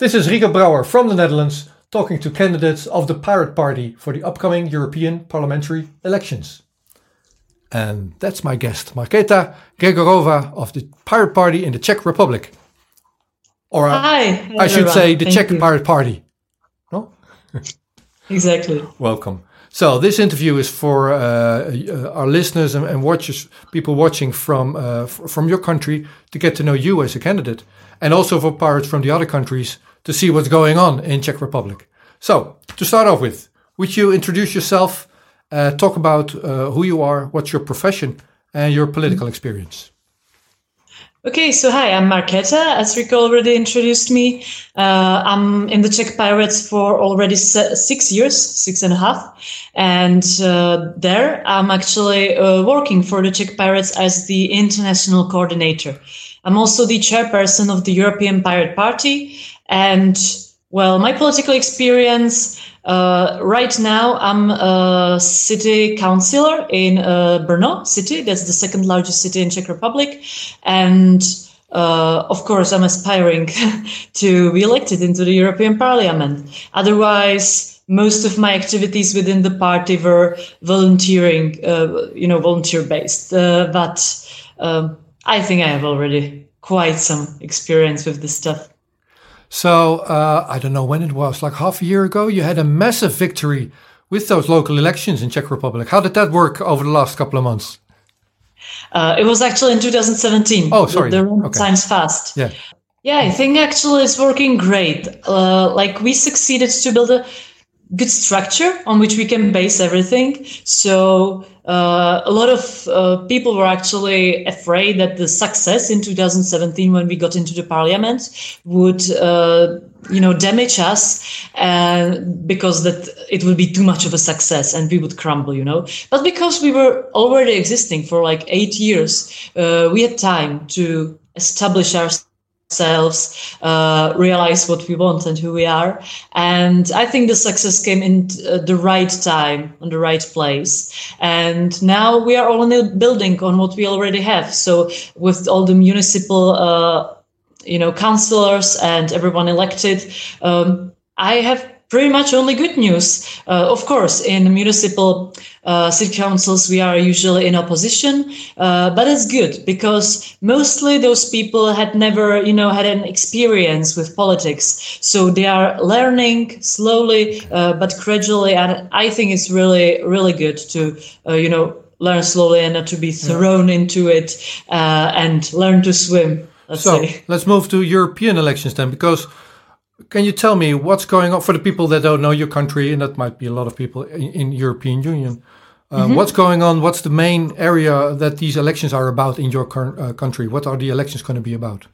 This is Rico Brouwer from the Netherlands talking to candidates of the Pirate Party for the upcoming European parliamentary elections. And that's my guest, Markéta Gregorova of the Pirate Party in the Czech Republic. Or Hi, I should say the Thank Czech you. Pirate Party. No? exactly. Welcome. So this interview is for uh, uh, our listeners and, and, watchers, people watching from uh, from your country, to get to know you as a candidate, and also for pirates from the other countries to see what's going on in Czech Republic. So to start off with, would you introduce yourself, uh, talk about uh, who you are, what's your profession, and your political experience? Okay, so hi, I'm Markéta. As Rico already introduced me, uh, I'm in the Czech Pirates for already six years, six and a half. And uh, there I'm actually uh, working for the Czech Pirates as the international coordinator. I'm also the chairperson of the European Pirate Party. And well, my political experience uh, right now, I'm a city councillor in uh, Brno city. That's the second largest city in Czech Republic, and uh, of course, I'm aspiring to be elected into the European Parliament. Otherwise, most of my activities within the party were volunteering, uh, you know, volunteer based. Uh, but um, I think I have already quite some experience with this stuff. So uh, I don't know when it was, like half a year ago, you had a massive victory with those local elections in Czech Republic. How did that work over the last couple of months? Uh, it was actually in 2017. Oh, sorry. The, the okay. times fast. Yeah. Yeah, I think actually it's working great. Uh, like we succeeded to build a good structure on which we can base everything. So uh, a lot of uh, people were actually afraid that the success in 2017 when we got into the parliament would uh, you know damage us because that it would be too much of a success and we would crumble you know but because we were already existing for like eight years uh, we had time to establish ourselves ourselves, uh, realize what we want and who we are. And I think the success came in uh, the right time, on the right place. And now we are only building on what we already have. So with all the municipal, uh, you know, councillors and everyone elected, um, I have pretty much only good news. Uh, of course, in municipal uh, city councils, we are usually in opposition, uh, but it's good because mostly those people had never, you know, had an experience with politics. So they are learning slowly, uh, but gradually. And I think it's really, really good to, uh, you know, learn slowly and not to be thrown yeah. into it uh, and learn to swim. Let's so say. let's move to European elections then, because can you tell me what's going on for the people that don't know your country, and that might be a lot of people in, in European Union? Um, mm -hmm. What's going on? What's the main area that these elections are about in your uh, country? What are the elections going to be about?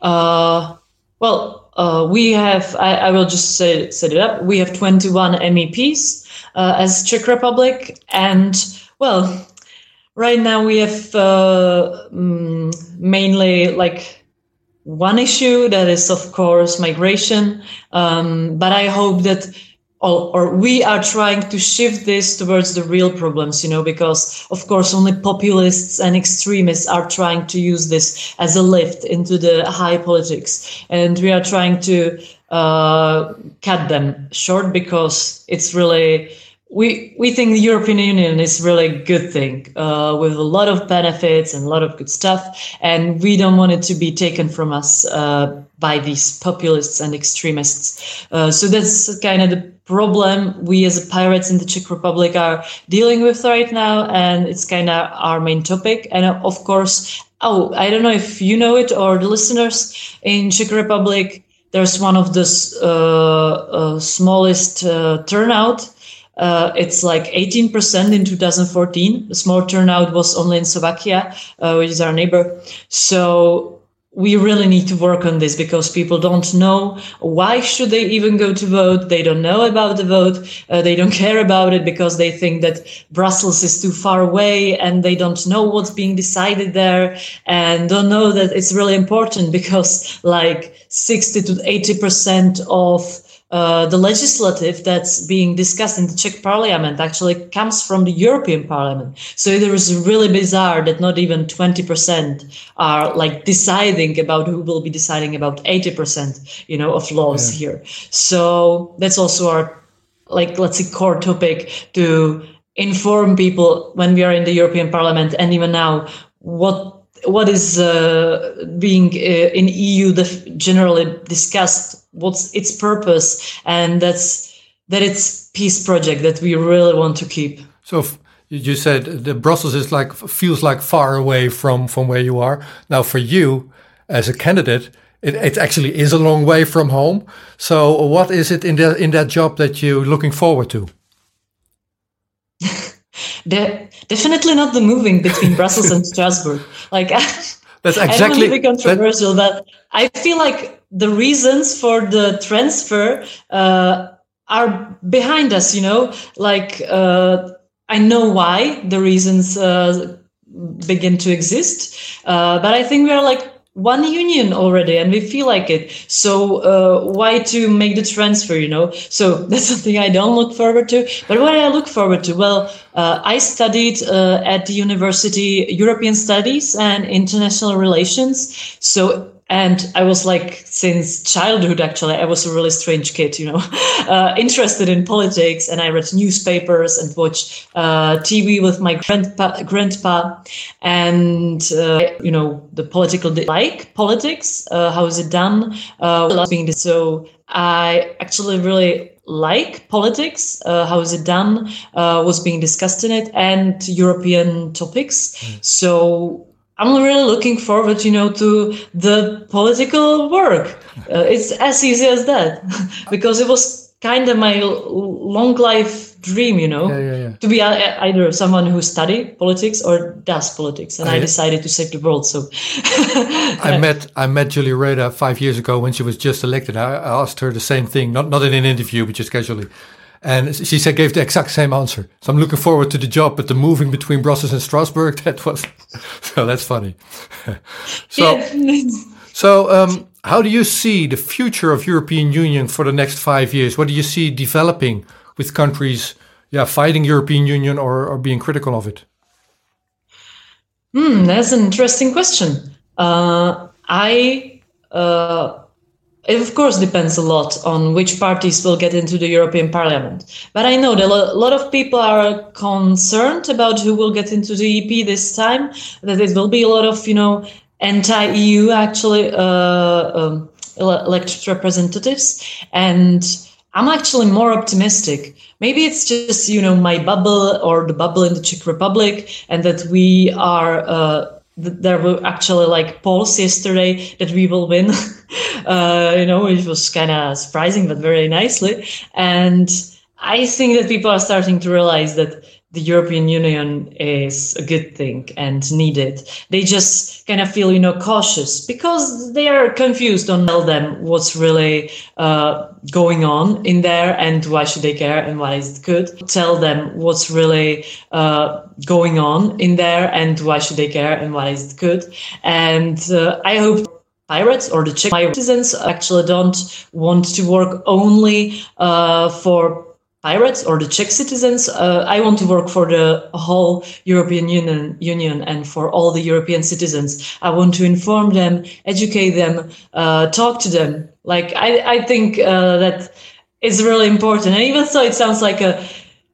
Uh, well, uh, we have. I, I, will just set, set it up. We have 21 MEPs uh, as Czech Republic, and well, right now we have uh, mm, mainly like one issue that is of course migration. Um, but i hope that or, or, we are trying to shift this towards the real problems you know because of course only populists and extremists are trying to use this as a lift into the high politics. And we are trying to uh, cut them short because it's really we we think the European Union is really a good thing uh, with a lot of benefits and a lot of good stuff, and we don't want it to be taken from us uh, by these populists and extremists. Uh, so that's kind of the problem we as pirates in the Czech Republic are dealing with right now, and it's kind of our main topic. And uh, of course, oh, I don't know if you know it or the listeners in Czech Republic. There's one of the uh, uh, smallest turnout uh, it's like 18% in 2014. The small turnout was only in Slovakia, uh, which is our neighbor. So we really need to work on this because people don't know why should they even go to vote they don't know about the vote uh, they don't care about it because they think that brussels is too far away and they don't know what's being decided there and don't know that it's really important because like 60 to 80 percent of uh, the legislative that's being discussed in the Czech parliament actually comes from the European Parliament. So it is really bizarre that not even 20% are like deciding about who will be deciding about 80%, you know, of laws yeah. here. So that's also our like let's say core topic to inform people when we are in the European Parliament and even now what what is uh, being uh, in EU generally discussed, what's its purpose, and that's that it's peace project that we really want to keep. So you said the Brussels is like feels like far away from from where you are. Now for you as a candidate, it, it actually is a long way from home. So what is it in that in that job that you're looking forward to? the, definitely not the moving between Brussels and Strasbourg. Like that's exactly I don't want to be controversial, that, but I feel like the reasons for the transfer uh, are behind us. You know, like uh, I know why the reasons uh, begin to exist, uh, but I think we are like one union already and we feel like it. So uh, why to make the transfer you know? So that's something i don't look forward to. But what i look forward to well uh, i studied uh, at the university european studies and international relations. So and I was like, since childhood, actually, I was a really strange kid, you know, uh, interested in politics. And I read newspapers and watched uh, TV with my grandpa, grandpa and, uh, you know, the political, like politics, uh, how is it done? Uh, being so I actually really like politics, uh, how is it done, uh, was being discussed in it, and European topics. Mm. So I'm really looking forward, you know, to the political work. Uh, it's as easy as that, because it was kind of my long life dream, you know, yeah, yeah, yeah. to be either someone who study politics or does politics, and I, I decided to save the world. So I met I met Julia Reda five years ago when she was just elected. I asked her the same thing, not not in an interview, but just casually. And she said, gave the exact same answer. So I'm looking forward to the job, but the moving between Brussels and Strasbourg, that was, so that's funny. so, so um, how do you see the future of European Union for the next five years? What do you see developing with countries, yeah, fighting European Union or, or being critical of it? Hmm, that's an interesting question. Uh, I uh, it of course depends a lot on which parties will get into the European Parliament. But I know that a lot of people are concerned about who will get into the EP this time. That it will be a lot of you know anti-EU actually uh, um, elected representatives, and I'm actually more optimistic. Maybe it's just you know my bubble or the bubble in the Czech Republic, and that we are. Uh, there were actually like polls yesterday that we will win. uh, you know, it was kind of surprising, but very nicely. And I think that people are starting to realize that the European Union is a good thing and needed. They just kind of feel, you know, cautious because they are confused on tell them what's really uh, going on in there and why should they care and why is it good. Tell them what's really uh, going on in there and why should they care and why is it good. And uh, I hope pirates or the Czech citizens actually don't want to work only uh, for pirates or the Czech citizens. Uh, I want to work for the whole European Union, Union and for all the European citizens. I want to inform them, educate them, uh, talk to them. Like I, I think uh, that is really important. And even though it sounds like a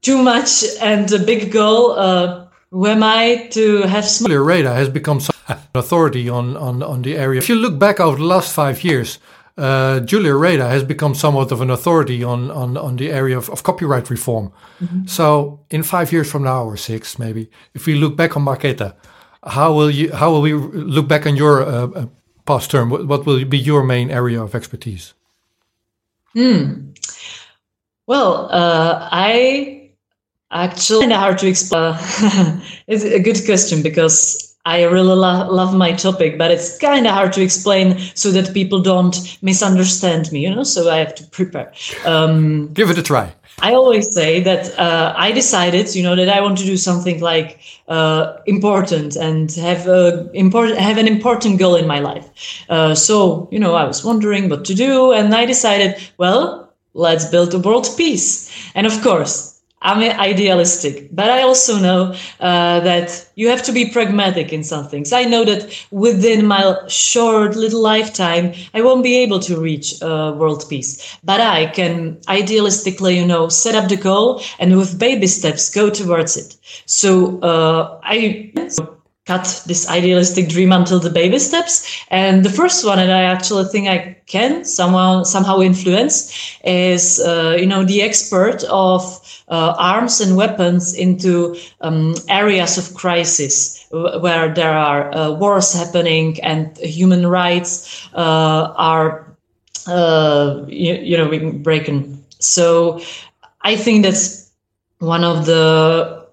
too much and a big goal, uh, who am I to have? Julia Reda has become an authority on, on, on the area. If you look back over the last five years, uh, Julia Reda has become somewhat of an authority on on, on the area of, of copyright reform. Mm-hmm. So in five years from now or six maybe, if we look back on Marketa, how will you how will we look back on your uh, uh past term? What, what, will be your main area of expertise? Hmm. Well, uh, I actually kind of hard to explain. it's a good question because I really lo- love my topic, but it's kind of hard to explain so that people don't misunderstand me, you know, so I have to prepare. Um, Give it a try. I always say that uh, I decided, you know, that I want to do something like uh, important and have a important have an important goal in my life. Uh, so, you know, I was wondering what to do, and I decided, well, let's build a world peace. And of course, I'm idealistic, but I also know uh, that you have to be pragmatic in some things. I know that within my short little lifetime, I won't be able to reach uh, world peace, but I can idealistically, you know, set up the goal and with baby steps go towards it. So uh, I cut this idealistic dream until the baby steps. And the first one and I actually think I can somehow somehow influence is, uh, you know, the expert of uh, arms and weapons into um, areas of crisis where there are uh, wars happening and human rights uh, are, uh, you, you know, being broken. So I think that's one of the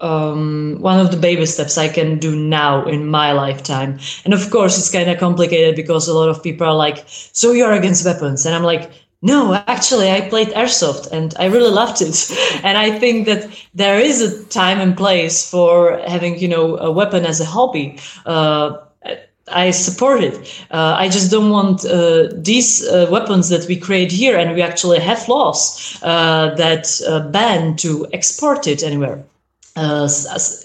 um, one of the baby steps I can do now in my lifetime. And of course, it's kind of complicated because a lot of people are like, "So you're against weapons?" And I'm like, "No, actually, I played airsoft and I really loved it." and I think that there is a time and place for having, you know, a weapon as a hobby. Uh, I support it. Uh, I just don't want uh, these uh, weapons that we create here, and we actually have laws uh, that uh, ban to export it anywhere uh,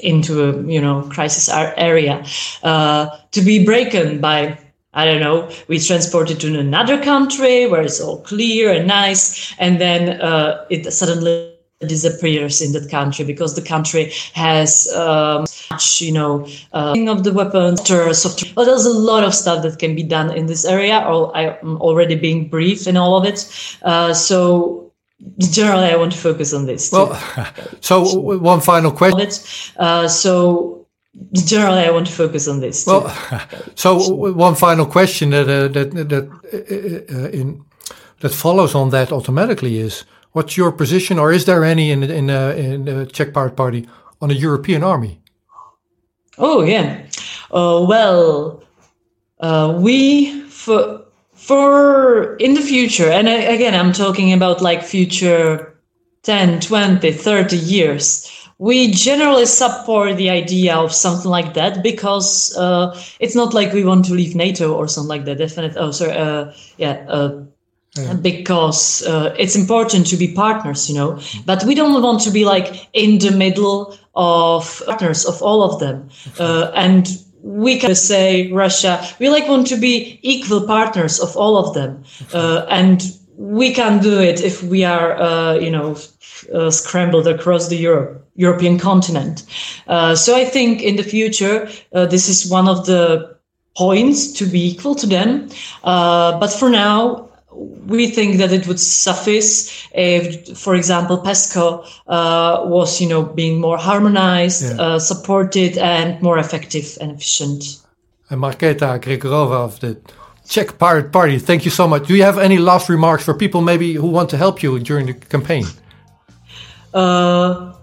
into a you know crisis area. Uh, to be broken by I don't know we transport it to another country where it's all clear and nice and then uh, it suddenly disappears in that country because the country has um, much you know uh, of the weapons software well, there's a lot of stuff that can be done in this area. Or i'm already being briefed in all of it. Uh, so generally I want to focus on this. Well, so one final question. Uh, so generally I want to focus on this. Well, so one final question that uh, that that uh, uh, in that follows on that automatically is what's your position, or is there any in in uh, in the Czech Pirate Party on a European army? Oh yeah, uh, well, we for for in the future and again i'm talking about like future 10 20 30 years we generally support the idea of something like that because uh, it's not like we want to leave nato or something like that definitely oh sorry uh, yeah uh, yeah. because uh, it's important to be partners you know but we don't want to be like in the middle of partners of all of them uh, and we can say Russia, we like want to be equal partners of all of them. Uh, and we can do it if we are, uh, you know, uh, scrambled across the Europe, European continent. Uh, so I think in the future, uh, this is one of the points to be equal to them. Uh, but for now, we think that it would suffice if, for example, PESCO uh, was, you know, being more harmonized, yeah. uh, supported, and more effective and efficient. And Marketa Gregorova of the Czech Pirate Party, thank you so much. Do you have any last remarks for people maybe who want to help you during the campaign? Uh,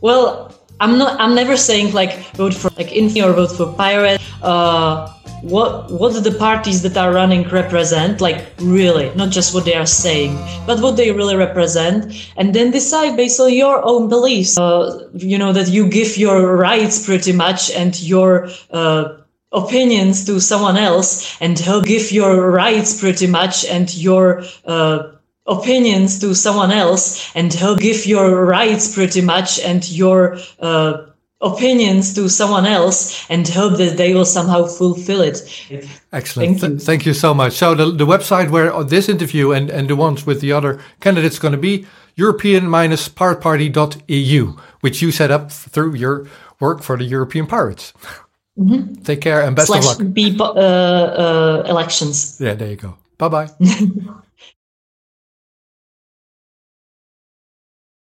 well, I'm not. I'm never saying like vote for like Infi or vote for Pirate. Uh, what what do the parties that are running represent like really not just what they are saying but what they really represent and then decide based on your own beliefs uh, you know that you give your rights pretty much and your uh, opinions to someone else and he'll give your rights pretty much and your uh, opinions to someone else and he'll give your rights pretty much and your uh, opinions to someone else and hope that they will somehow fulfill it. Excellent. Thank you, Th thank you so much. So the, the website where this interview and, and the ones with the other candidates going to be european-pirateparty.eu, which you set up through your work for the European Pirates. Mm -hmm. Take care and best Slash of luck. B uh, uh, elections. Yeah, there you go. Bye bye.